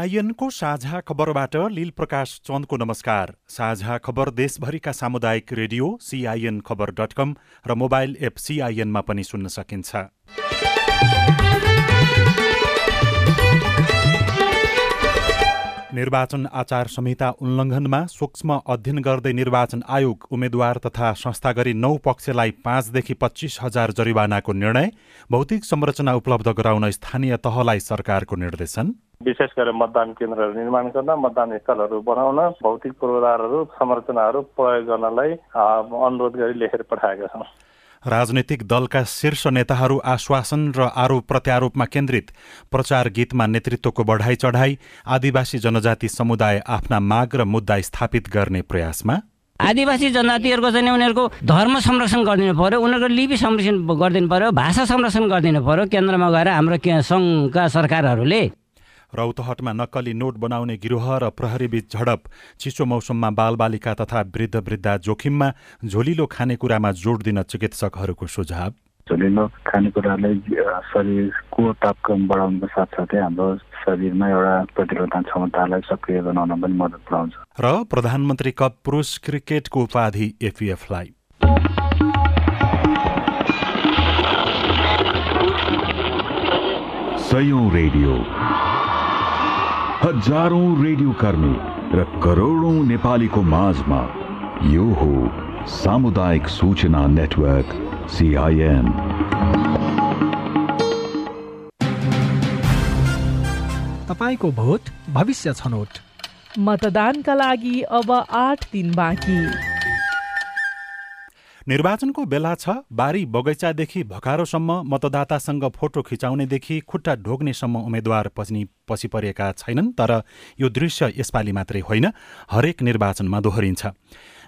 सिआइएनको साझा खबरबाट लील प्रकाश चन्दको नमस्कार। साझा खबर देशभरिका सामुदायिक radio CIN Khabar dot com र मोबाइल एप सिआइएनमा पनि सुन्न सकिन्छ। निर्वाचन आचार संहिता उल्लङ्घनमा सूक्ष्म अध्ययन गर्दै निर्वाचन आयोग उम्मेद्वार तथा संस्था गरी नौ पक्षलाई पाँचदेखि पच्चिस हजार जरिवानाको निर्णय भौतिक संरचना उपलब्ध गराउन स्थानीय तहलाई सरकारको निर्देशन। विशेष गरेर मतदान केन्द्रहरू निर्माण गर्न मतदान स्थलहरू बनाउन भौतिक पूर्वाधारहरू संरचनाहरू प्रयोग गर्नलाई अनुरोध गरी लेखेर पठाएका छौँ। राजनैतिक दलका शीर्ष नेताहरू आश्वासन र आरोप प्रत्यारोपमा केन्द्रित। प्रचार गीतमा नेतृत्वको बढाइ चढाई आदिवासी जनजाति समुदाय आफ्ना माग र मुद्दा स्थापित गर्ने प्रयासमा आदिवासी जनजातिहरूको चाहिँ उनीहरूको धर्म संरक्षण गरिदिनु पर्यो उनीहरूको लिपि संरक्षण गरिदिनु पर्यो भाषा संरक्षण गरिदिनु पर्यो केन्द्रमा गएर हाम्रो सङ्घका सरकारहरूले रौतहटमा नक्कली नोट बनाउने गिरोह र प्रहरीबीच झडप चिसो मौसममा बालबालिका तथा वृद्ध वृद्धा जोखिममा झोलिलो खानेकुरामा जोड दिन चिकित्सकहरूको सुझाव। झोलिलो खानेकुराले शरीरको तापक्रम बढाउनुको साथसाथै हाम्रो शरीरमा एउटा प्रतिरोधन क्षमतालाई सक्रिय बनाउन पनि मद्दत पुऱ्याउँछ। र प्रधानमन्त्री कप पुरुष क्रिकेटको उपाधि एफिएफलाई। सयौं रेडियो। हजारौं रेडियो कर्मी र करोडौं नेपालीको माझमा यो हो सामुदायिक सूचना नेटवर्क सिआइएन तपाईँको भोट भविष्य छनौट। मतदानका लागि अब आठ दिन बाँकी। निर्वाचनको बेला छ बारी बगैँचादेखि भकारोसम्म मतदातासँग फोटो खिचाउनेदेखि खुट्टा ढोग्नेसम्म उम्मेद्वार पछि पछि परेका छैनन् तर यो दृश्य यसपालि मात्रै होइन हरेक निर्वाचनमा दोहोरिन्छ।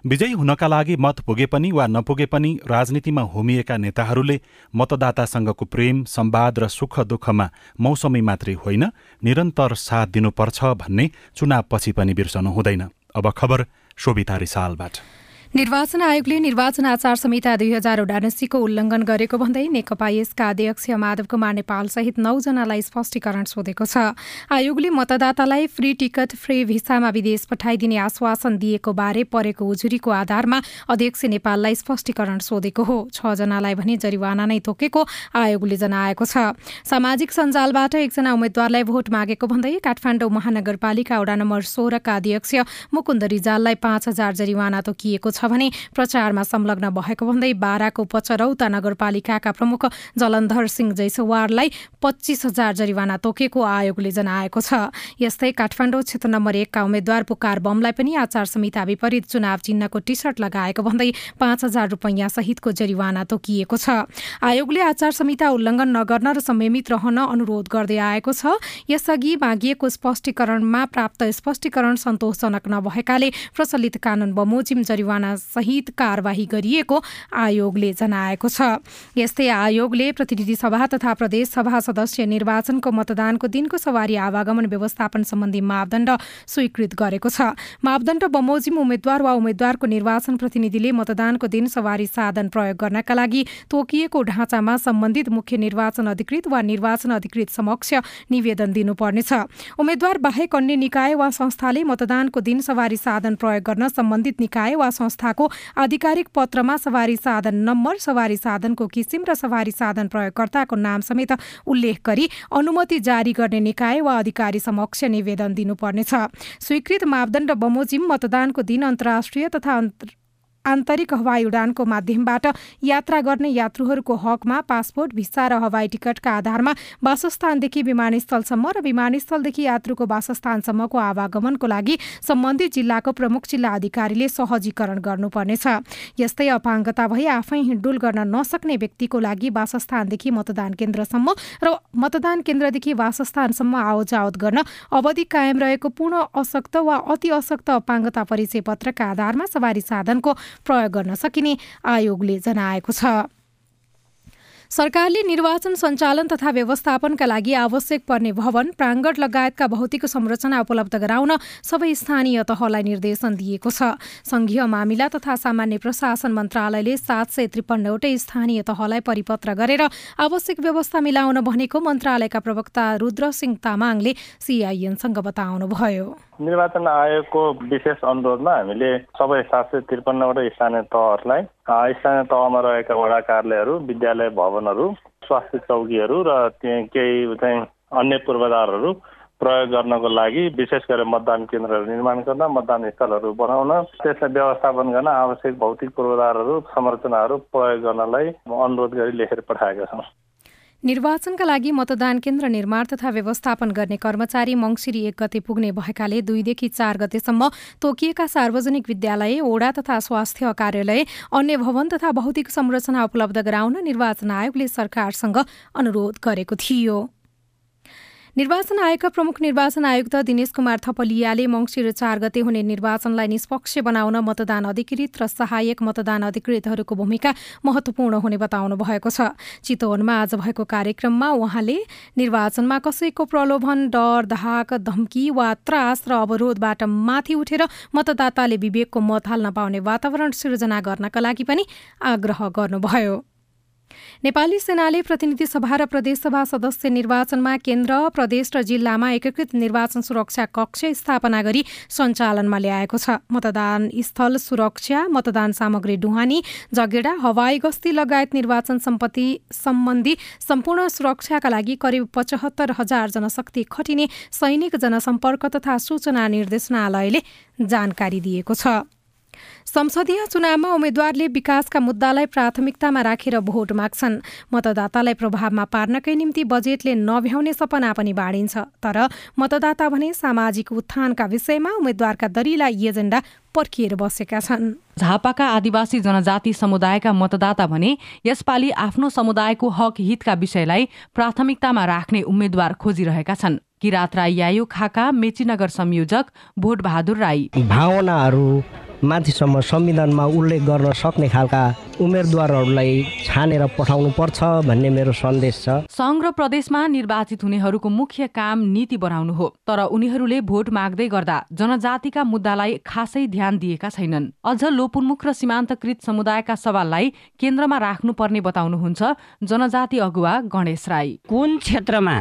विजयी हुनका लागि मत पुगे पनि वा नपुगे पनि राजनीतिमा होमिएका नेताहरूले मतदातासँगको प्रेम सम्वाद र सुख दुःखमा मौसमी मात्रै होइन निरन्तर साथ दिनुपर्छ भन्ने चुनावपछि पनि बिर्सनु हुँदैन। अब खबर शोभिता रिसालबाट। निर्वाचन आयोगले निर्वाचन आचार संहिता दुई हजार उनासीको उल्लङ्घन गरेको भन्दै नेकपा यसका अध्यक्ष माधव कुमार नेपाल सहित नौजनालाई स्पष्टीकरण सोधेको छ। आयोगले मतदातालाई फ्री टिकट फ्री भिसामा विदेश पठाइदिने आश्वासन दिएको बारे परेको उजुरीको आधारमा अध्यक्ष नेपाललाई स्पष्टीकरण सोधेको हो। छ जनालाई भने जरिवाना नै तोकेको आयोगले जनाएको छ। सामाजिक सञ्जालबाट एकजना उम्मेद्वारलाई भोट मागेको भन्दै काठमाडौँ महानगरपालिका वडा नम्बर सोह्रका अध्यक्ष मुकुन्द रिजाललाई पाँच हजार जरिवाना तोकिएको छ। छ भने प्रचारमा संलग्न भएको भन्दै बाराको पचरौता नगरपालिकाका प्रमुख जलन्धर सिंह जैसवारलाई पच्चिस हजार जरिवाना तोकेको आयोगले जनाएको छ। यस्तै काठमाडौँ क्षेत्र नम्बर एकका उम्मेद्वार पुकार बमलाई पनि आचार संहिता विपरीत चुनाव चिन्हको टी सर्ट लगाएको भन्दै पाँच हजार रुपियाँ सहितको जरिवाना तोकिएको छ। आयोगले आचार संहिता उल्लङ्घन नगर्न र संयमित रहन अनुरोध गर्दै आएको छ। यसअघि मागिएको स्पष्टीकरणमा प्राप्त स्पष्टीकरण सन्तोषजनक नभएकाले प्रचलित कानून बमोजिम जरिवाना सहित कारवाही गरिएको आयोगले जनाएको छ। यस्तै आयोगले प्रतिनिधि सभा तथा प्रदेश सभा सदस्य निर्वाचनको मतदानको दिनको सवारी आवागमन व्यवस्थापन सम्बन्धी मापदण्ड स्वीकृत गरेको छ। मापदण्ड बमोजिम उम्मेद्वार वा उम्मेद्वारको निर्वाचन प्रतिनिधिले मतदानको दिन सवारी साधन प्रयोग गर्नका लागि तोकिएको ढाँचामा सम्बन्धित मुख्य निर्वाचन अधिकृत वा निर्वाचन अधिकृत समक्ष निवेदन दिनुपर्नेछ। उम्मेद्वार बाहेक अन्य निकाय वा संस्थाले मतदानको दिन सवारी साधन प्रयोग गर्न सम्बन्धित निकाय वा संस्था संस्थाको आधिकारिक पत्रमा सवारी साधन नम्बर सवारी साधनको किसिम र सवारी साधन प्रयोगकर्ताको नाम समेत उल्लेख गरी अनुमति जारी गर्ने निकाय वा अधिकारी समक्ष निवेदन दिनुपर्नेछ। स्वीकृत मापदण्ड बमोजिम मतदानको दिन अन्तर्राष्ट्रिय तथा आन्तरिक हवाई उडानको माध्यमबाट यात्रा गर्ने यात्रुहरूको हकमा पासपोर्ट भिसा र हवाई टिकटका आधारमा वासस्थानदेखि विमानस्थलसम्म र विमानस्थलदेखि यात्रुको वासस्थानसम्मको आवागमनको लागि सम्बन्धित जिल्लाको प्रमुख जिल्ला अधिकारीले सहजीकरण गर्नुपर्नेछ। यस्तै अपाङ्गता भई आफै हिँडुल गर्न नसक्ने व्यक्तिको लागि वासस्थानदेखि मतदान केन्द्रसम्म र मतदान केन्द्रदेखि वासस्थानसम्म आवजावत गर्न अवधि कायम रहेको पूर्ण अशक्त वा अति अशक्त अपाङ्गता परिचय पत्रका आधारमा सवारी साधनको प्रयोग गर्न सकिने आयोगले जनाएको छ। सरकारले निर्वाचन सञ्चालन तथा व्यवस्थापनका लागि आवश्यक पर्ने भवन प्राङ्गण लगायतका भौतिक संरचना उपलब्ध गराउन सबै स्थानीय तहलाई निर्देशन दिएको छ। संघीय मामिला तथा सामान्य प्रशासन मन्त्रालयले सात सय त्रिपन्नवटै स्थानीय तहलाई परिपत्र गरेर आवश्यक व्यवस्था मिलाउन भनेको मन्त्रालयका प्रवक्ता रुद्र सिंह तामाङले सिआइएनसँग बताउनुभयो। निर्वाचन आयोगको विशेष अनुरोधमा हामीले सबै सात सय त्रिपन्नवटा स्थानीय तहहरूलाई स्थानीय तहमा रहेका वडा कार्यालयहरू विद्यालय भवनहरू स्वास्थ्य चौकीहरू र त्यहाँ केही चाहिँ अन्य पूर्वाधारहरू प्रयोग गर्नको लागि विशेष गरेर मतदान केन्द्रहरू निर्माण गर्न मतदान स्थलहरू बनाउन त्यसलाई व्यवस्थापन गर्न आवश्यक भौतिक पूर्वाधारहरू संरचनाहरू प्रयोग गर्नलाई अनुरोध गरी लेखेर पठाएका छौँ निर्वाचनका लागि मतदान केन्द्र निर्माण तथा व्यवस्थापन गर्ने कर्मचारी मङ्सिरी एक गते पुग्ने भएकाले दुईदेखि चार गतेसम्म तोकिएका सार्वजनिक विद्यालय ओडा तथा स्वास्थ्य कार्यालय अन्य भवन तथा भौतिक संरचना उपलब्ध गराउन निर्वाचन आयोगले सरकारसँग अनुरोध गरेको थियो। निर्वाचन आयोगका प्रमुख निर्वाचन आयुक्त दिनेश कुमार थपलियाले मङ्सिर चार गते हुने निर्वाचनलाई निष्पक्ष बनाउन मतदान अधिकृत र सहायक मतदान अधिकृतहरूको भूमिका महत्वपूर्ण हुने बताउनु भएको छ। चितवनमा आज भएको कार्यक्रममा उहाँले निर्वाचनमा कसैको प्रलोभन डर धाक धम्की वा त्रास र अवरोधबाट माथि उठेर मतदाताले विवेकको मत हाल्न पाउने वातावरण सिर्जना गर्नका लागि पनि आग्रह गर्नुभयो। नेपाली सेनाले प्रतिनिधि सभा र प्रदेशसभा सदस्य निर्वाचनमा केन्द्र प्रदेश र जिल्लामा एकीकृत निर्वाचन सुरक्षा कक्ष स्थापना गरी सञ्चालनमा ल्याएको छ। मतदान स्थल सुरक्षा मतदान सामग्री डुहानी जगेडा हवाई गस्ती लगायत निर्वाचन सम्पत्ति सम्बन्धी सम्पूर्ण सुरक्षाका लागि करिब पचहत्तर हजार जनशक्ति खटिने सैनिक जनसम्पर्क तथा सूचना निर्देशनालयले जानकारी दिएको छ। संसदीय चुनावमा उम्मेद्वारले विकासका मुद्दालाई प्राथमिकतामा राखेर भोट माग्छन्। मतदातालाई प्रभावमा पार्नकै निम्ति बजेटले नभ्याउने सपना पनि बाँडिन्छ। तर मतदाता भने सामाजिक उत्थानका विषयमा उम्मेद्वारका दरिला एजेन्डा पर्खिएर बसेका छन्। झापाका आदिवासी जनजाति समुदायका मतदाता भने यसपालि आफ्नो समुदायको हक हितका विषयलाई प्राथमिकतामा राख्ने उम्मेद्वार खोजिरहेका छन्। किरात राई यायु खाका मेचीनगर संयोजक भोट बहादुर राई। भावनाहरू माथिसम्म संविधानमा उल्लेख गर्न सक्ने खालका उम्मेदवारहरूलाई छानेर पठाउनु पर्छ भन्ने मेरो सन्देश छ। सङ्घ र प्रदेशमा निर्वाचित हुनेहरूको मुख्य काम नीति बनाउनु हो तर उनीहरूले भोट माग्दै गर्दा जनजातिका मुद्दालाई खासै ध्यान दिएका छैनन्। अझ लोपुन्मुख र सीमान्तकृत समुदायका सवाललाई केन्द्रमा राख्नुपर्ने बताउनुहुन्छ जनजाति अगुवा गणेश राई। कुन क्षेत्रमा?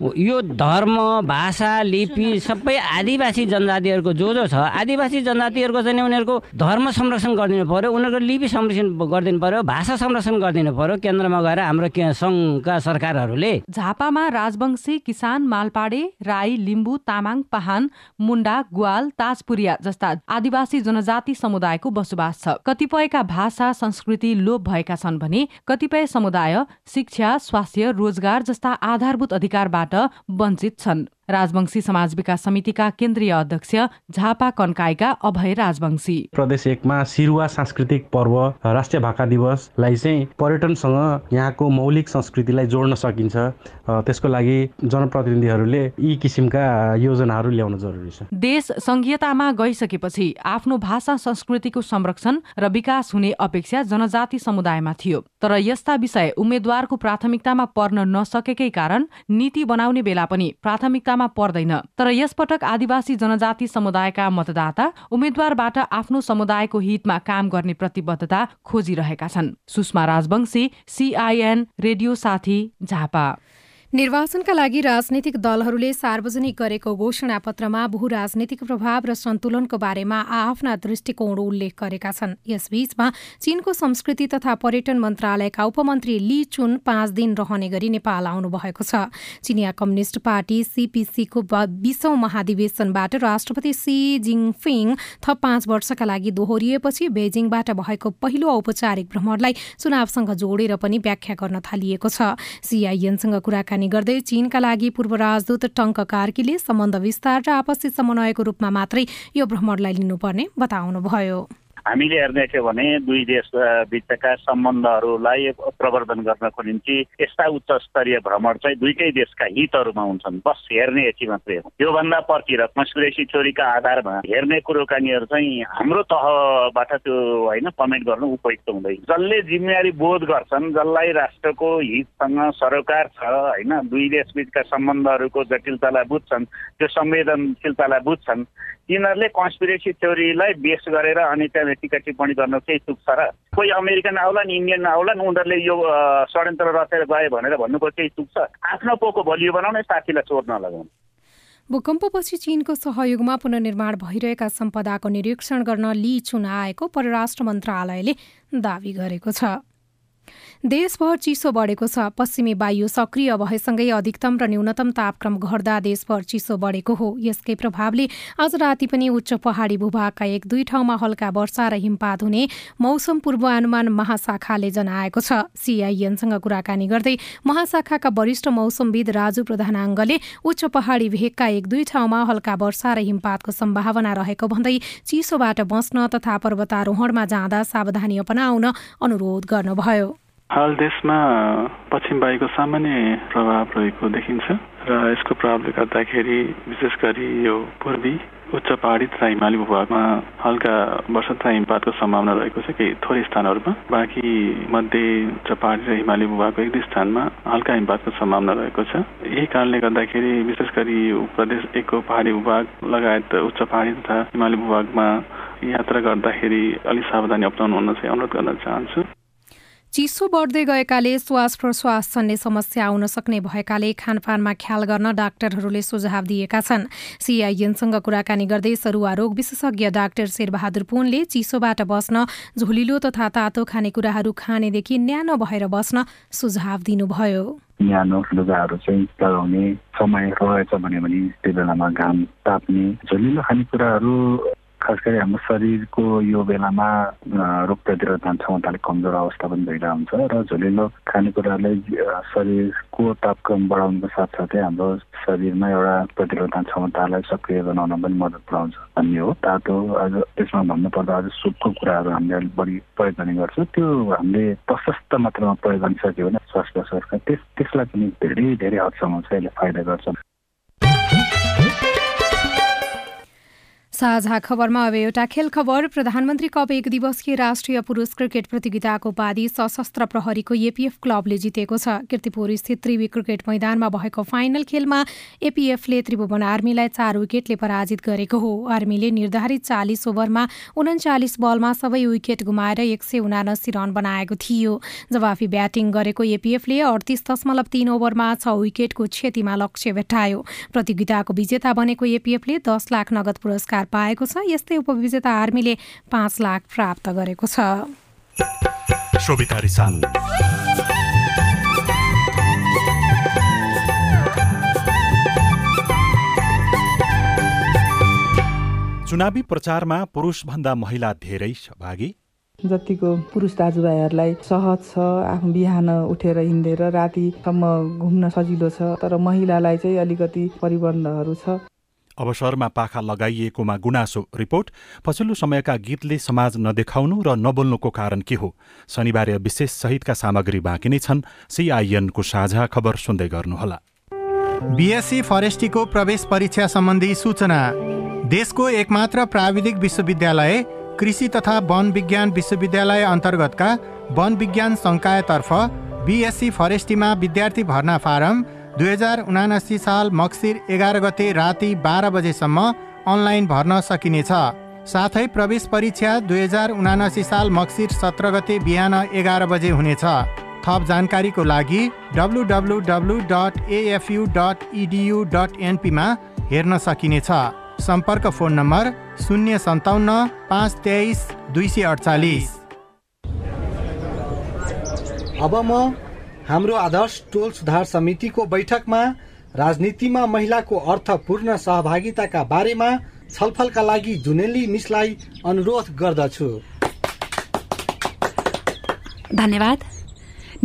यो धर्म भाषा लिपि सबै आदिवासी जनजातिहरूको जो जो छ आदिवासी जनजातिहरूको चाहिँ उनीहरूको धर्म संरक्षण गरिदिनु पर्यो उनीहरूको लिपि संरक्षण गरिदिनु पर्यो भाषा संरक्षण गरिदिनु पर्यो केन्द्रमा गएर हाम्रो सङ्घका सरकारहरूले झापामा राजवंशी किसान मालपाडे राई लिम्बू तामाङ पहान मुन्डा ग्वाल ताजपुरिया जस्ता आदिवासी जनजाति समुदायको बसोबास छ। कतिपयका भाषा संस्कृति लोप भएका छन् भने कतिपय समुदाय शिक्षा स्वास्थ्य रोजगार जस्ता आधारभूत अधिकारबाट वञ्चित छन्। राजवंशी समाज विकास समितिका केन्द्रीय अध्यक्ष झापा कन्काईका अभय राजवंशी। प्रदेश एकमा सिरुवा सांस्कृतिक पर्व राष्ट्रिय भाका दिवसलाई चाहिँ पर्यटनसँग यहाँको मौलिक संस्कृतिलाई जोड्न सकिन्छ। त्यसको लागि जनप्रतिनिधिहरूले यी किसिमका योजनाहरू ल्याउन जरुरी छ। देश संघीयतामा गइसकेपछि आफ्नो भाषा संस्कृतिको संरक्षण र विकास हुने अपेक्षा जनजाति समुदायमा थियो। तर यस्ता विषय उम्मेद्वारको प्राथमिकतामा पर्न नसकेकै कारण नीति बनाउने बेला पनि प्राथमिकतामा चर्चामा पर्दैन। तर यसपटक आदिवासी जनजाति समुदायका मतदाता उम्मेद्वारबाट आफ्नो समुदायको हितमा काम गर्ने प्रतिबद्धता खोजिरहेका छन्। सुषमा राजवंशी सिआइएन रेडियो साथी झापा। निर्वाचनका लागि राजनैतिक दलहरूले सार्वजनिक गरेको घोषणापत्रमा भू राजनीतिक प्रभाव र सन्तुलनको बारेमा आफ्ना दृष्टिकोण उल्लेख गरेका छन्। यसबीचमा चीनको संस्कृति तथा पर्यटन मन्त्रालयका उपमन्त्री ली चुन पाँच दिन रहने गरी नेपाल आउनु भएको छ। चिनिया कम्युनिष्ट पार्टी सीपीसीको बीसौं महाधिवेशनबाट राष्ट्रपति सी जिङफिङ थप पाँच वर्षका लागि दोहोरिएपछि बेजिङबाट भएको पहिलो औपचारिक भ्रमणलाई चुनावसँग जोडेर पनि व्याख्या गर्न थालिएको छ। सीआईएनसँग कुराकानी कुराकानी गर्दै चीनका लागि पूर्व राजदूत टङ्क कार्कीले सम्बन्ध विस्तार र आपसी समन्वयको रूपमा मात्रै यो भ्रमणलाई लिनुपर्ने बताउनुभयो। हामीले हेर्ने के भने दुई देश बिचका सम्बन्धहरूलाई प्रवर्धन गर्नको निम्ति यस्ता उच्च स्तरीय भ्रमण चाहिँ दुईटै देशका हितहरूमा हुन्छन्। बस हेर्ने यति मात्रै हो। योभन्दा पर्तिर कन्सपिरेसी थ्योरीका आधारमा हेर्ने कुरोकानीहरू चाहिँ हाम्रो तहबाट त्यो होइन कमेन्ट गर्नु उपयुक्त हुँदैन जसले जिम्मेवारी बोध गर्छन् जसलाई राष्ट्रको हितसँग सरोकार छ होइन दुई देश बिचका सम्बन्धहरूको जटिलतालाई बुझ्छन् त्यो संवेदनशीलतालाई बुझ्छन् तिनीहरूले कन्सपिरेसी थ्योरीलाई बेस गरेर अनि त्यहाँ टिका टिप्पणी गर्न केही चुक छ र कोही अमेरिकन आउलान् इन्डियन आउलान् उनीहरूले यो षड्यन्त्र रचेर गए भनेर भन्नुको केही चुक छ आफ्नो पोको बलियो बनाउने साथीलाई चोर नलगाउनु भूकम्पपछि चीनको सहयोगमा पुनर्निर्माण भइरहेका सम्पदाको निरीक्षण गर्न ली चुन आएको परराष्ट्र मन्त्रालयले दावी गरेको छ। देशभर चिसो बढेको छ। पश्चिमी वायु सक्रिय भएसँगै अधिकतम र न्यूनतम तापक्रम घट्दा देशभर चिसो बढेको हो। यसकै प्रभावले आज राति पनि उच्च पहाडी भूभागका एक दुई ठाउँमा हल्का वर्षा र हिमपात हुने मौसम पूर्वानुमान महाशाखाले जनाएको छ। सीआईएनसँग कुराकानी गर्दै महाशाखाका वरिष्ठ मौसमविद राजु प्रधानाङ्गले उच्च पहाडी भेगका एक दुई ठाउँमा हल्का वर्षा र हिमपातको सम्भावना रहेको भन्दै चिसोबाट बस्न तथा पर्वतारोहणमा जाँदा सावधानी अपनाउन अनुरोध गर्नुभयो। हाल देशमा पश्चिम वायुको सामान्य प्रभाव रहेको देखिन्छ र यसको प्रभावले गर्दाखेरि विशेष गरी यो पूर्वी उच्च पहाडी तथा हिमाली भूभागमा हल्का वर्षा तथा हिमपातको सम्भावना रहेको छ केही थोरै स्थानहरूमा। बाँकी मध्ये उच्च पहाडी र हिमाली भूभागको एक दुई स्थानमा हल्का हिमपातको सम्भावना रहेको छ। यही कारणले गर्दाखेरि विशेष गरी प्रदेश एकको पहाडी भूभाग लगायत उच्च पहाडी तथा हिमाली भूभागमा यात्रा गर्दाखेरि अलिक सावधानी अप्नाउनु हुन चाहिँ अनुरोध गर्न चाहन्छु। चिसो बढ्दै गएकाले श्वास प्रश्वास छन्ने समस्या आउन सक्ने भएकाले खानपानमा ख्याल गर्न डाक्टरहरूले सुझाव दिएका छन्। सिआइएनसँग कुराकानी गर्दै सरुवा रोग विशेषज्ञ डाक्टर शेरबहादुर पुनले चिसोबाट बस्न झोलिलो तथा तातो खानेकुराहरू खानेदेखि न्यानो भएर बस्न सुझाव दिनुभयो। न्यानो लुगाहरू चाहिँ लगाउने समय रहेछ भने त्यो बेलामा घाम ताप्ने झोलिलो खानेकुराहरू खास गरी हाम्रो शरीरको यो बेलामा रोग प्रतिरोधन क्षमताले कमजोर अवस्था पनि भइरहेको हुन्छ र झोलिलो खानेकुराले शरीरको तापक्रम बढाउनुको साथसाथै हाम्रो शरीरमा एउटा प्रतिरोधन क्षमतालाई सक्रिय बनाउन पनि मद्दत पुऱ्याउँछ भन्ने हो। तातो अझ त्यसमा भन्नुपर्दा अझ सुपको कुराहरू हामीले अलिक बढी प्रयोग गर्ने गर्छौँ। त्यो हामीले प्रशस्त मात्रामा प्रयोग गर्न सक्यो भने श्वास प्रश्वासका त्यस त्यसलाई पनि धेरै धेरै हदसम्म चाहिँ यसले फाइदा गर्छ। साझा खबरमा अब एउटा खेल खबर। प्रधानमन्त्री कप एक दिवसीय राष्ट्रिय पुरुष क्रिकेट प्रतियोगिताको उपाधि सशस्त्र प्रहरीको एपीएफ क्लबले जितेको छ। किर्तिपुर स्थित त्रिवी क्रिकेट मैदानमा भएको फाइनल खेलमा एपीएफले त्रिभुवन आर्मीलाई चार विकेटले पराजित गरेको हो। आर्मीले निर्धारित चालिस ओभरमा उन्चालिस बलमा सबै विकेट गुमाएर एक सय उनासी रन बनाएको थियो। जवाफी ब्याटिङ गरेको एपीएफले अडतिस दशमलव तीन ओभरमा छ विकेटको क्षतिमा लक्ष्य भेट्टायो। प्रतियोगिताको विजेता बनेको एपीएफले दस लाख नगद पुरस्कार पाएको छ। यस्तै उपविजेता आर्मीले पाँच लाख प्राप्त गरेको छ। चुनावी प्रचारमा पुरुषभन्दा महिला धेरै सहभागी। जतिको पुरुष दाजुभाइहरूलाई सहज छ आफ्नो बिहान उठेर हिँडेर रातिसम्म घुम्न सजिलो छ तर महिलालाई चाहिँ अलिकति प्रतिबन्धहरू छ। अवसरमा पाखा लगाइएकोमा गुनासो रिपोर्ट। पछिल्लो समयका गीतले समाज नदेखाउनु र नबोल्नुको कारण के हो? शनिबार विशेष सहितका सामग्री बाँकी नै छन् सिआइएनको साझा खबर सुन्दै गर्नुहोला। बिएससी फरेस्टीको प्रवेश परीक्षा सम्बन्धी सूचना। देशको एकमात्र प्राविधिक विश्वविद्यालय कृषि तथा वन विज्ञान विश्वविद्यालय अन्तर्गतका वन विज्ञान सङ्कायतर्फ बिएससी फरेस्टीमा विद्यार्थी भर्ना फारम दुई हजार उनासी साल मक्सिर एघार गते राति बाह्र बजेसम्म अनलाइन भर्न सकिनेछ। साथै प्रवेश परीक्षा दुई हजार उनासी साल मक्सिर सत्र गते बिहान एघार बजे हुनेछ। थप जानकारीको लागि W W W dot AFU dot EDU dot एनपीमा हेर्न सकिनेछ। सम्पर्क फोन नम्बर शून्य सन्ताउन्न पाँच तेइस दुई सय अडचालिस अब म हाम्रो आदर्श टोल सुधार समितिको बैठकमा राजनीतिमा महिलाको अर्थपूर्ण सहभागिताका बारेमा छलफलका लागि जुनेली मिसलाई अनुरोध गर्दछु। धन्यवाद।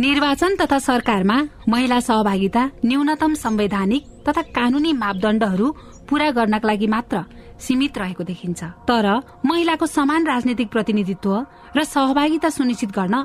निर्वाचन तथा सरकारमा महिला सहभागिता न्यूनतम संवैधानिक तथा कानूनी मापदण्डहरू पूरा गर्नका लागि मात्र सीमित रहेको देखिन्छ। तर महिलाको समान राजनैतिक प्रतिनिधित्व र सहभागिता सुनिश्चित गर्न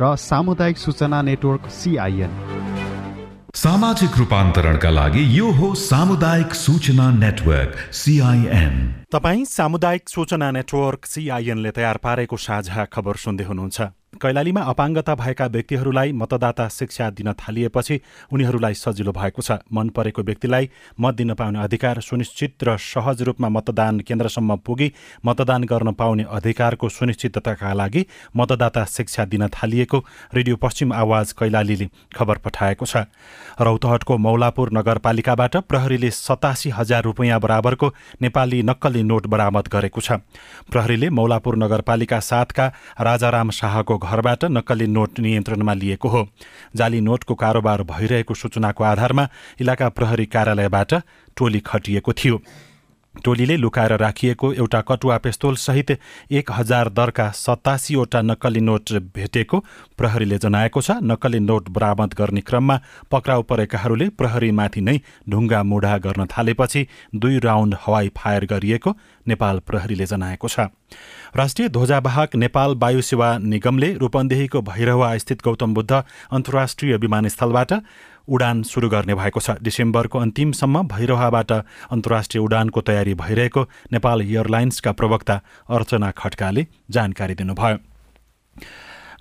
र सामुदायिक सूचना नेटवर्क सिआइएन सामाजिक रूपान्तरणका लागि यो हो सामुदायिक सूचना नेटवर्क सिआइएन तपाईँ सामुदायिक सूचना नेटवर्क सिआइएनले तयार पारेको साझा खबर सुन्दै हुनुहुन्छ। कैलालीमा अपाङ्गता भएका व्यक्तिहरूलाई मतदाता शिक्षा दिन थालिएपछि उनीहरूलाई सजिलो भएको छ। मन परेको व्यक्तिलाई मत दिन पाउने अधिकार सुनिश्चित र सहज रूपमा मतदान केन्द्रसम्म पुगी मतदान गर्न पाउने अधिकारको सुनिश्चितताका लागि मतदाता शिक्षा दिन थालिएको रेडियो पश्चिम आवाज कैलालीले खबर पठाएको छ। रौतहटको मौलापुर नगरपालिकाबाट प्रहरीले सतासी हजार रुपियाँ बराबरको नेपाली नक्कली नोट बरामद गरेको छ। प्रहरीले मौलापुर नगरपालिका सातका राजाराम शाहको घरबाट नक्कली नोट नियन्त्रणमा लिएको हो। जाली नोटको कारोबार भइरहेको सूचनाको आधारमा इलाका प्रहरी कार्यालयबाट टोली खटिएको थियो। टोलीले लुकाएर राखिएको एउटा कटुवा पेस्तोल सहित एक हजार दरका सतासीवटा नक्कली नोट भेटेको प्रहरीले जनाएको छ। नक्कली नोट बरामद गर्ने क्रममा पक्राउ परेकाहरूले प्रहरीमाथि नै ढुङ्गा मुढा गर्न थालेपछि दुई राउन्ड हवाई फायर गरिएको नेपाल प्रहरीले जनाएको छ। राष्ट्रिय ध्वजावाहक नेपाल वायु सेवा निगमले रूपन्देहीको भैरवा स्थित गौतम बुद्ध अन्तर्राष्ट्रिय विमानस्थलबाट उडान सुरु गर्ने भएको छ। डिसेम्बरको अन्तिमसम्म भैरवाबाट अन्तर्राष्ट्रिय उडानको तयारी भइरहेको नेपाल एयरलाइन्सका प्रवक्ता अर्चना खड्काले जानकारी दिनुभयो।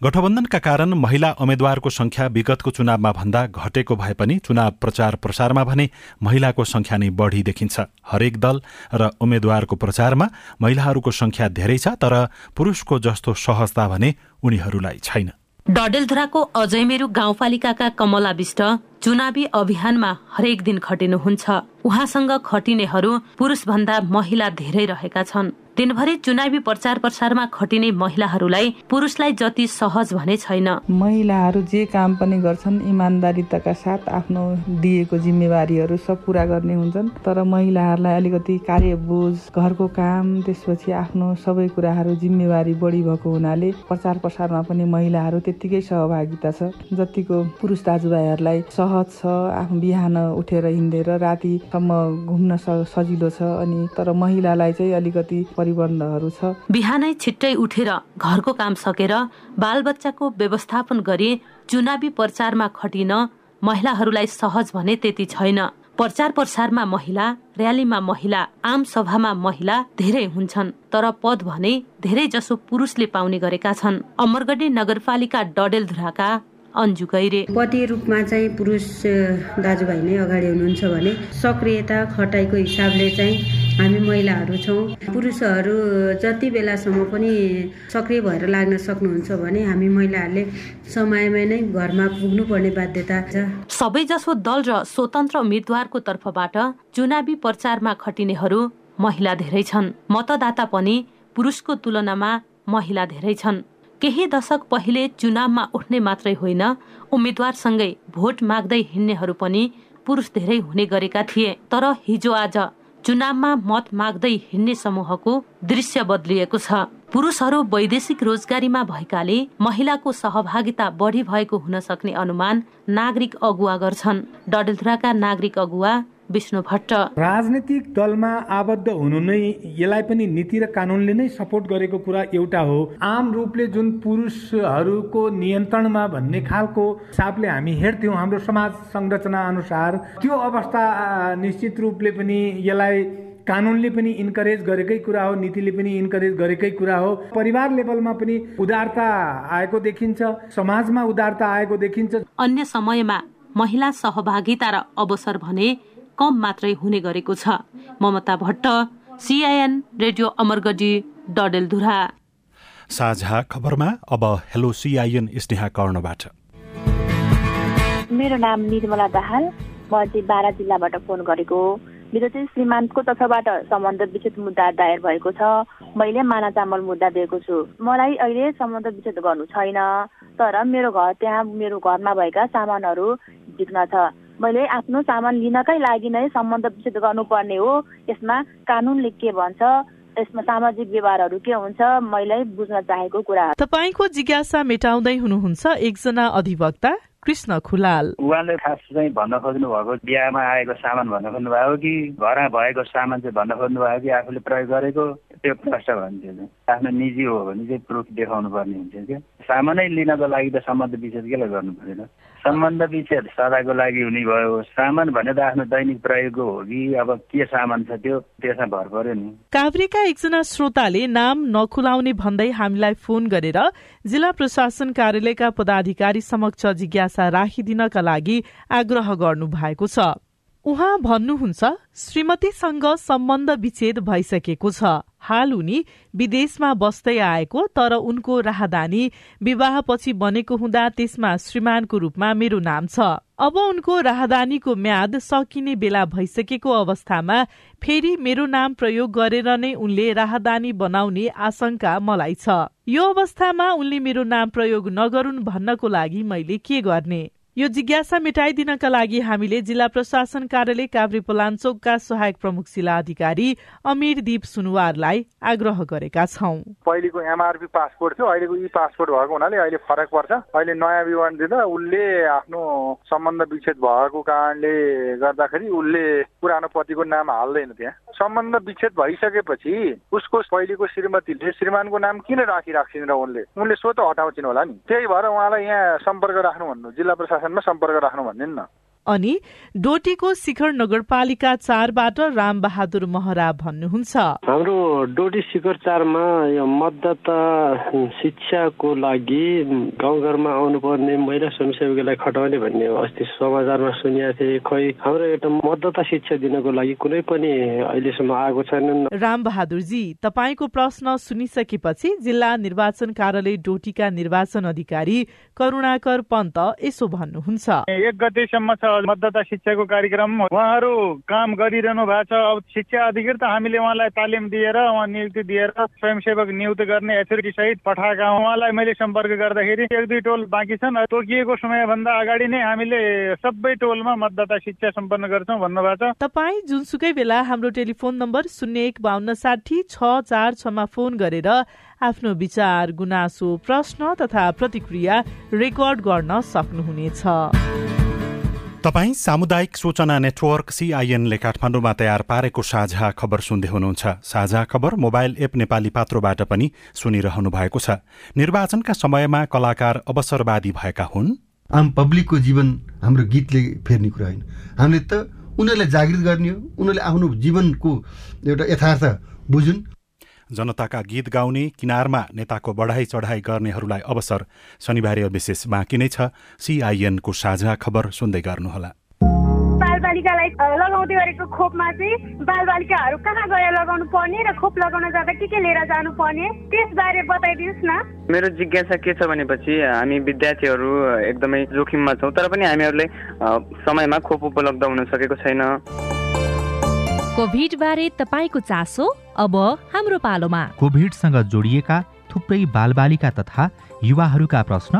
गठबन्धनका कारण महिला उम्मेद्वारको संख्या विगतको चुनावमा भन्दा घटेको भए पनि चुनाव प्रचार प्रसारमा भने महिलाको संख्या नै बढी देखिन्छ। हरेक दल र उम्मेद्वारको प्रचारमा महिलाहरूको संख्या धेरै छ तर पुरुषको जस्तो सहजता भने उनीहरूलाई छैन। डडेलधुराको अजयमेरु गाउँपालिकाका कमला विष्ट चुनावी अभियानमा हरेक दिन खटिनुहुन्छ। उहाँसँग खटिनेहरू पुरुषभन्दा महिला धेरै रहेका छन्। दिनभरि चुनावी प्रचार प्रसारमा खटिने महिलाहरूलाई पुरुषलाई जति सहज भने छैन। महिलाहरू जे काम पनि गर्छन् इमान्दारिताका साथ आफ्नो दिएको जिम्मेवारीहरू सब पुरा गर्ने हुन्छन्। तर महिलाहरूलाई अलिकति कार्य बोझ घरको काम त्यसपछि आफ्नो सबै कुराहरू जिम्मेवारी बढी भएको हुनाले प्रचार प्रसारमा पनि महिलाहरू त्यत्तिकै सहभागिता छ। जतिको पुरुष दाजुभाइहरूलाई सहज छ आफ्नो बिहान उठेर हिँडेर रातिसम्म घुम्न सजिलो छ अनि तर महिलालाई चाहिँ अलिकति परिबन्धहरू छ। बिहानै छिट्टै उठेर घरको काम सकेर बालबच्चाको व्यवस्थापन गरी चुनावी प्रचारमा खटिन महिलाहरूलाई सहज भने त्यति छैन। प्रचार प्रसारमा महिला र्यालीमा महिला आम सभामा महिला धेरै हुन्छन् तर पद भने धेरै जसो पुरुषले पाउने गरेका छन्। अमरगढी नगरपालिका डडेलधुराका अन्जु गैरे पति रूपमा चाहिँ पुरुष दाजुभाइ नै अगाडि हुनुहुन्छ भने सक्रियता खटाइको हिसाबले चाहिँ हामी महिलाहरू छौँ। पुरुषहरू जति बेलासम्म पनि सक्रिय भएर लाग्न सक्नुहुन्छ भने हामी महिलाहरूले समयमा नै घरमा पुग्नुपर्ने बाध्यता छ। सबैजसो दल र स्वतन्त्र उम्मेद्वारको तर्फबाट चुनावी प्रचारमा खटिनेहरू महिला धेरै छन्। मतदाता पनि पुरुषको तुलनामा महिला धेरै छन्। केही दशक पहिले चुनावमा उठ्ने मात्रै होइन उम्मेद्वारसँगै भोट माग्दै हिँड्नेहरू पनि पुरुष धेरै हुने गरेका थिए। तर हिजो आज चुनावमा मत माग्दै हिँड्ने समूहको दृश्य बदलिएको छ। पुरुषहरू वैदेशिक रोजगारीमा भएकाले महिलाको सहभागिता बढी भएको हुन सक्ने अनुमान नागरिक अगुवा गर्छन्। डडेलधुराका नागरिक अगुवा विष्णु भट्ट। राजनीतिक दलमा आबद्ध हुनु नै यसलाई पनि नीति र कानुनले नै सपोर्ट गरेको कुरा एउटा हो। आम रूपले जुन पुरुषहरूको नियन्त्रणमा भन्ने खालको हिसाबले हामी हेर्थ्यौँ हाम्रो समाज संरचना अनुसार त्यो अवस्था निश्चित रूपले पनि यसलाई कानुनले पनि इन्करेज गरेकै कुरा हो नीतिले पनि इन्करेज गरेकै कुरा हो। परिवार लेभलमा पनि उदारता आएको देखिन्छ समाजमा उदारता आएको देखिन्छ। अन्य समयमा महिला सहभागिता र अवसर भने कम मात्रै हुने गरेको छ। Mamata Bhatt CIN radio Amargadhi Dadeldhura. साझा खबरमा अब हेलो सिआइएन स्नेहा कर्णबाट। मेरो नाम निर्मला दाहाल। म चाहिँ बाह्र जिल्लाबाट फोन गरेको मेरो चाहिँ श्रीमानको तर्फबाट सम्बन्ध विच्छेद मुद्दा दायर भएको छ। मैले माना चामल मुद्दा दिएको छु। मलाई अहिले सम्बन्ध विच्छेद गर्नु छैन। तर मेरो घर त्यहाँ मेरो घरमा भएका सामानहरू झिक्न छ। मैले आफ्नो सामान लिनकै लागि नै सम्बन्ध विच्छेद गर्नुपर्ने हो। यसमा कानुनले के भन्छ यसमा सामाजिक व्यवहारहरू के हुन्छ मैले बुझ्न चाहेको कुरा। तपाईँको जिज्ञासा मेटाउँदै हुनुहुन्छ एकजना अधिवक्ता कृष्ण खुलाल। उहाँले खास चाहिँ भन्न खोज्नु भएको बिहामा आएको सामान भन्न खोज्नु भएको कि घरमा भएको सामान चाहिँ भन्न खोज्नु भएको कि आफूले प्रयोग गरेको? त्यो प्रश्न भन्थ्यो आफ्नो निजी हो भने चाहिँ प्रुफ देखाउनु पर्ने हुन्थ्यो क्या सामानै लिनको लागि त सम्बन्ध विच्छेद केलाई गर्नु परेन सम्बन्ध विच्छेद सदाको लागि हुने भयो। सामान भने त आफ्नो दैनिक प्रयोगको हो कि अब के सामान छ त्यो त्यसमा भर पर्यो नि। काभ्रेका एकजना श्रोताले नाम नखुलाउने भन्दै हामीलाई फोन गरेर जिल्ला प्रशासन कार्यालयका पदाधिकारी समक्ष जिज्ञासा राखिदिनका लागि आग्रह गर्नु भएको छ। उहाँ भन्नुहुन्छ श्रीमतीसँग सम्बन्ध विच्छेद भइसकेको छ। हाल उनी विदेशमा बस्दै आएको तर उनको राहदानी विवाहपछि बनेको हुँदा त्यसमा श्रीमानको रूपमा मेरो नाम छ। अब उनको राहदानीको म्याद सकिने बेला भइसकेको अवस्थामा फेरि मेरो नाम प्रयोग गरेर नै उनले राहदानी बनाउने आशंका मलाई छ। यो अवस्थामा उनले मेरो नाम प्रयोग नगरून् भन्नको लागि मैले के गर्ने? यो जिज्ञासा मेटाइदिनका लागि हामीले जिल्ला प्रशासन कार्यालय काभ्रे पलाञ्चोकका सहायक प्रमुख जिल्ला अधिकारी अमिर दीप सुनवारलाई आग्रह गरेका छौं। पहिलेको एमआरपी पासपोर्ट थियो अहिलेको ई पासपोर्ट भएको हुनाले अहिले फरक पर्छ। अहिले नयाँ विवरण दिँदा उसले आफ्नो सम्बन्ध विच्छेद भएको कारणले गर्दाखेरि उसले पुरानो पतिको नाम हाल्दैन त्यहाँ। सम्बन्ध विच्छेद भइसकेपछि उसको पहिलेको श्रीमतीले श्रीमानको नाम किन राखिराख्छिन् र उनले? उनले सो त हटाउँछिन् होला नि। त्यही भएर उहाँलाई यहाँ सम्पर्क राख्नु भन्नु जिल्ला प्रशासन प्रशासनमा सम्पर्क राख्नु भन्ने न अनि डोटीको शिखर नगरपालिका चारबाट राम बहादुर महरा भन्नुहुन्छ। हाम्रो डोटी शिखर चारमा यो मतदाता शिक्षाको लागि गाउँघरमा आउनुपर्ने महिला स्वयंसेवकीलाई खटाउने भन्ने अस्ति समाचारमा सुनिएको थिएँ। खै हाम्रो एउटा मतदाता शिक्षा दिनको लागि कुनै पनि अहिलेसम्म आएको छैन राम बहादुरजी तपाईँको प्रश्न सुनिसकेपछि जिल्ला निर्वाचन कार्यालय डोटीका निर्वाचन अधिकारी करुणाकर पन्त यसो भन्नुहुन्छ। एक गतेसम्म छ मतदाता शिक्षाको कार्यक्रम उहाँहरू काम गरिरहनु भएको छ। अब शिक्षा अधिकृत हामीले उहाँलाई तालिम दिएर उहाँ नियुक्ति दिएर स्वयंसेवक नियुक्त गर्ने एथोरिटी सहित पठाएका उहाँलाई मैले सम्पर्क गर्दाखेरि एक दुई टोल बाँकी छन्। तोकिएको समयभन्दा अगाडि नै हामीले सबै टोलमा मतदाता शिक्षा सम्पन्न गर्छौँ भन्नुभएको छ। तपाईँ जुनसुकै बेला हाम्रो टेलिफोन नम्बर शून्य एक बाहन्न साठी छ चार छमा फोन गरेर आफ्नो विचार गुनासो प्रश्न तथा प्रतिक्रिया रेकर्ड गर्न सक्नुहुनेछ। तपाईँ सामुदायिक सूचना नेटवर्क सिआइएनले काठमाडौँमा तयार पारेको साझा खबर सुन्दै हुनुहुन्छ। साझा खबर मोबाइल एप नेपाली पात्रोबाट पनि सुनिरहनु भएको छ। निर्वाचनका समयमा कलाकार अवसरवादी भएका हुन्। आम पब्लिकको जीवन हाम्रो गीतले फेर्ने कुरा होइन। हामीले त उनीहरूलाई जागृत गर्ने हो। उनीहरूले आफ्नो जीवनको एउटा यथार्थ बुझुन्। जनताका गीत गाउने किनारमा नेताको बढाई चढाई गर्नेहरूलाई अवसर। शनिबार विशेष बाँकी नै छ। सिआइएनको साझा खबर सुन्दै गर्नुहोला। बालबालिकालाई लगाउँदै गरेको खोपमा चाहिँ बालबालिकाहरू कहाँ गएर लगाउनु पर्ने र खोप लगाउन जाँदा के के लिएर जानु पर्ने त्यसबारे बताइदिनुहोस् न। मेरो जिज्ञासा के छ भनेपछि हामी विद्यार्थीहरू एकदमै जोखिममा छौँ तर पनि हामीहरूले समयमा खोप उपलब्ध हुन सकेको छैन। कोभिड बारे तपाईँको चासो अब हाम्रो पालोमा। कोभिडसँग जोडिएका थुप्रै बालबालिका तथा युवाहरूका प्रश्न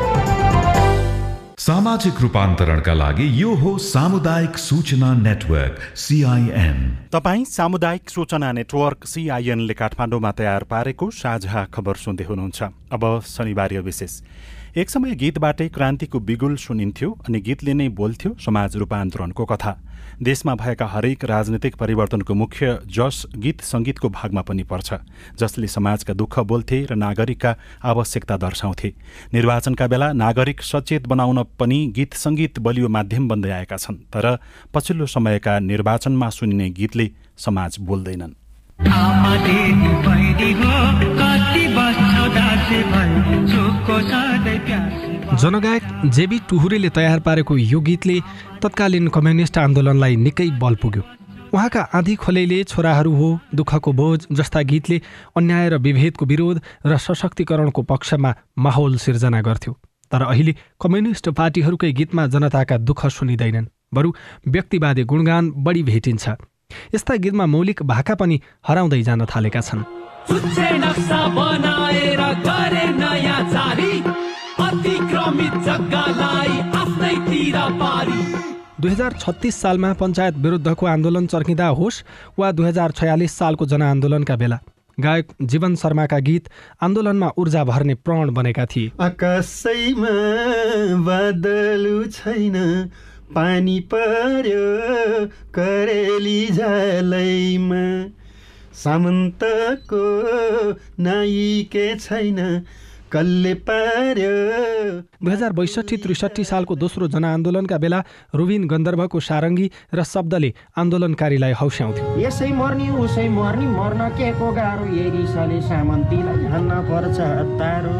सामाजिक रूपान्तरणका लागि यो हो सामुदायिक सूचना नेटवर्क सिआइएन तपाईँ सामुदायिक सूचना नेटवर्क सिआइएनले काठमाडौँमा तयार पारेको साझा खबर सुन्दै हुनुहुन्छ। अब शनिबार विशेष। एक समय गीतबाटै क्रान्तिको बिगुल सुनिन्थ्यो अनि गीतले नै बोल्थ्यो समाज रूपान्तरणको कथा। देशमा भएका हरेक राजनीतिक परिवर्तनको मुख्य जस गीत सङ्गीतको भागमा पनि पर्छ जसले समाजका दुःख बोल्थे र नागरिकका आवश्यकता दर्शाउँथे। निर्वाचनका बेला नागरिक सचेत बनाउन पनि गीत सङ्गीत बलियो माध्यम बन्दै आएका छन् तर पछिल्लो समयका निर्वाचनमा सुनिने गीतले समाज बोल्दैनन्। जनगायक जेबी टुहुरेले तयार पारेको यो गीतले तत्कालीन कम्युनिस्ट आन्दोलनलाई निकै बल पुग्यो। उहाँका आँधी खोलेले छोराहरू हो दुःखको बोझ जस्ता गीतले अन्याय र विभेदको विरोध र सशक्तिकरणको पक्षमा माहौल सिर्जना गर्थ्यो। तर अहिले कम्युनिस्ट पार्टीहरूकै गीतमा जनताका दुःख सुनिँदैनन् बरु व्यक्तिवादी गुणगान बढी भेटिन्छ। यस्ता गीतमा मौलिक भाका पनि हराउँदै जान थालेका छन्। दुई हजार छत्तिस सालमा पञ्चायत विरुद्धको आन्दोलन चर्किँदा होस् वा दुई हजार छयालिस सालको जनआन्दोलनका बेला। गायक जीवन शर्माका गीत आन्दोलनमा ऊर्जा भर्ने प्रण बनेका थिए। आकाशैमा बादलु छैन पानी पर्यो करेली झालैमा। सामन्तको नाइके छैन। कसले पार्यो। दुई हजार बैसठी त्रिसठी सालको दोस्रो जनआन्दोलनका बेला रुबिन गन्धर्वको सारङ्गी र शब्दले आन्दोलनकारीलाई हौस्याउँथ्यो। यसै मर्ने उसै मर्ने मर्न के को गाह्रो? एरिसले सामन्तीलाई हान्न पर्छ तारो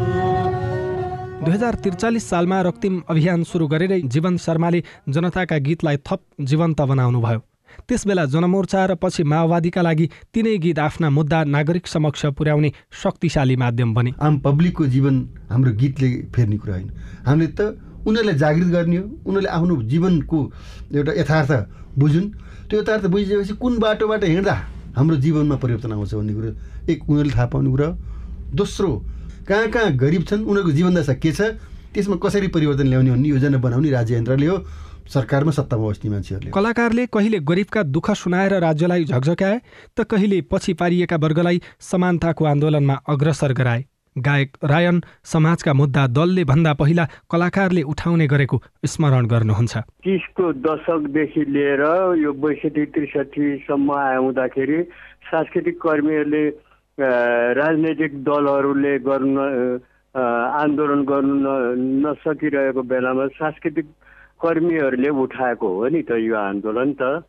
दुई हजार त्रिचालिस सालमा रक्तिम अभियान सुरु गरेरै जीवन शर्माले जनताका गीतलाई थप जीवन्त बनाउनुभयो। त्यसबेला जनमोर्चा र पछि माओवादीका लागि तिनै गीत आफ्ना मुद्दा नागरिक समक्ष पुर्याउने शक्तिशाली माध्यम बने। आम पब्लिकको जीवन हाम्रो गीतले फेर्ने कुरा होइन। हामीले त उनीहरूलाई जागृत गर्ने हो उनीहरूले आफ्नो जीवनको एउटा यथार्थ बुझुन्। त्यो यथार्थ बुझिसकेपछि कुन बाटोबाट हिँड्दा हाम्रो जीवनमा परिवर्तन आउँछ भन्ने कुरो एक उनीहरूले थाहा पाउने कुरा दोस्रो कहाँ कहाँ गरिब छन् उनीहरूको जीवनदशा के छ त्यसमा कसरी परिवर्तन ल्याउने भन्ने योजना बनाउने राज्य यन्त्रले हो। सरकारमा सत्तामा बस्ने मान्छेहरूले। कलाकारले कहिले गरिबका दुःख सुनाएर राज्यलाई झकझक्याए त कहिले पछि पारिएका वर्गलाई समानताको आन्दोलनमा अग्रसर गराए। गायक रायन समाजका मुद्दा दलले भन्दा पहिला कलाकारले उठाउने गरेको स्मरण गर्नुहुन्छ। तिसको दशकदेखि लिएर यो बैसठी त्रिसठीसम्म आउँदाखेरि सांस्कृतिक कर्मीहरूले राजनैतिक दलहरूले गर्न आन्दोलन गर्नु नसकिरहेको बेलामा सांस्कृतिक कर्मीहरूले उठाएको हो नि त यो आन्दोलन त।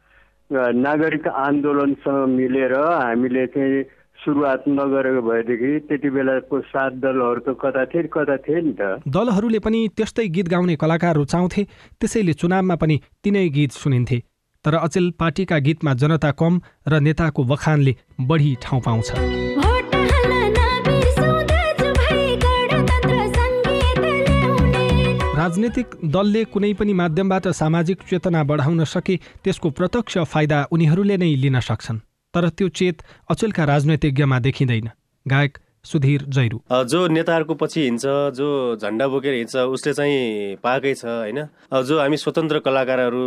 नागरिक आन्दोलनसँग मिलेर हामीले चाहिँ सुरुवात नगरेको भएदेखि त्यति बेलाको सात दलहरू त कता थिए कता थिए नि त। दलहरूले पनि त्यस्तै गीत गाउने कलाकार रुचाउँथे त्यसैले चुनावमा पनि तिनै गीत सुनिन्थे। तर अचेल पार्टीका गीतमा जनता कम र नेताको बखानले बढी ठाउँ पाउँछ। राजनीतिक दलले कुनै पनि माध्यमबाट सामाजिक चेतना बढाउन सके त्यसको प्रत्यक्ष फाइदा उनीहरूले नै लिन सक्छन्। तर त्यो चेत अचेलका राजनैतिज्ञमा देखिँदैन। गायक सुधीर जैरू। जो नेताहरूको पछि हिँड्छ जो झन्डा बोकेर हिँड्छ उसले चाहिँ पाएकै छ होइन? जो हामी स्वतन्त्र कलाकारहरू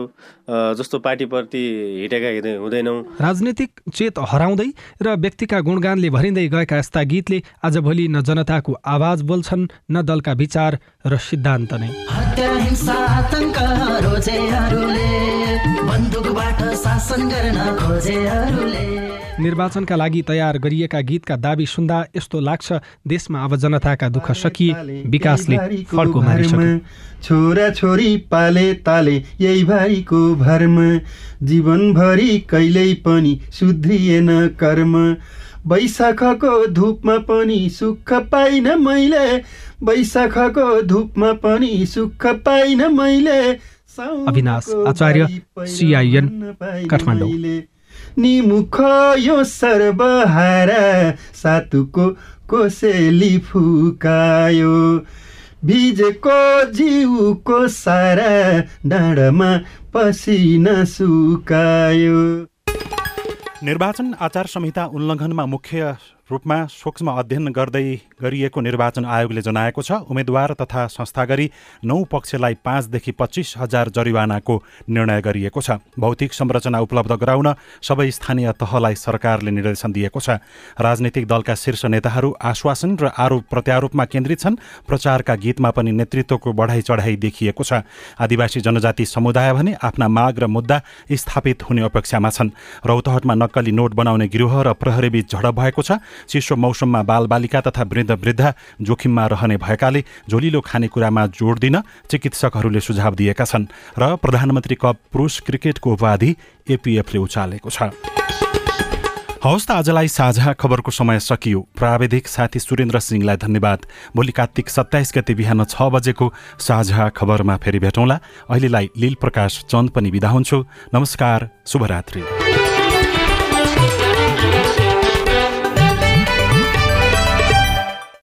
जस्तो पार्टीप्रति हिँडेका हुँदैनौँ। राजनीतिक चेत हराउँदै र व्यक्तिका गुणगानले भरिँदै गएका यस्ता गीतले आजभोलि न जनताको आवाज बोल्छन् न दलका विचार र सिद्धान्त नै। शासन गर्न खोजेहरूले। निर्वाचनका लागि तयार गरिएका गीतका दावी सुन्दा यस्तो लाग्छ देशमा अब जनताका दुःख सकिए विकासले फड्को मारिसक्यो छोरा छोरी पाले ताले यही भाइको भरमा। जीवनभरि कहिल्यै पनि सुध्रिएन कर्म। वैशाखको धुपमा पनि सुख पाइन मैले वैशाखको धुपमा पनि सुख पाइन मैले। अविनाश आचार्य सिआइएन काठमाडौँ। निमुख यो सर्वहारा सातुको कोसेली फुकायो। भिजेको जिउको सारा डाँडामा पसिना सुकायो। निर्वाचन आचार संहिता उल्लङ्घनमा मुख्य रूपमा सूक्ष्म अध्ययन गर्दै गरिएको निर्वाचन आयोगले जनाएको छ। उम्मेद्वार तथा संस्था गरी नौ पक्षलाई पाँचदेखि पच्चिस हजार जरिवानाको निर्णय गरिएको छ। भौतिक संरचना उपलब्ध गराउन सबै स्थानीय तहलाई सरकारले निर्देशन दिएको छ। राजनैतिक दलका शीर्ष नेताहरू आश्वासन र आरोप प्रत्यारोपमा केन्द्रित छन्। प्रचारका गीतमा पनि नेतृत्वको बढाइ चढाइ देखिएको छ। आदिवासी जनजाति समुदाय भने आफ्ना माग र मुद्दा स्थापित हुने अपेक्षामा छन्। रौतहटमा नक्कली नोट बनाउने गिरोह र प्रहरीबीच झडप भएको छ। चिसो मौसममा बालबालिका तथा वृद्ध वृद्ध जोखिममा रहने भएकाले झोलिलो खानेकुरामा जोड दिन चिकित्सकहरूले सुझाव दिएका छन् र प्रधानमन्त्री कप पुरुष क्रिकेटको उपाधि एपिएफले उचालेको छ। हवस् त आजलाई साझा खबरको समय सकियो। प्राविधिक साथी सुरेन्द्र सिंहलाई धन्यवाद। भोलि कार्तिक सत्ताइस गते बिहान छ बजेको साझा खबरमा फेरि भेटौँला। अहिलेलाई लील प्रकाश चन्द पनि बिदा हुन्छु। नमस्कार शुभरात्री।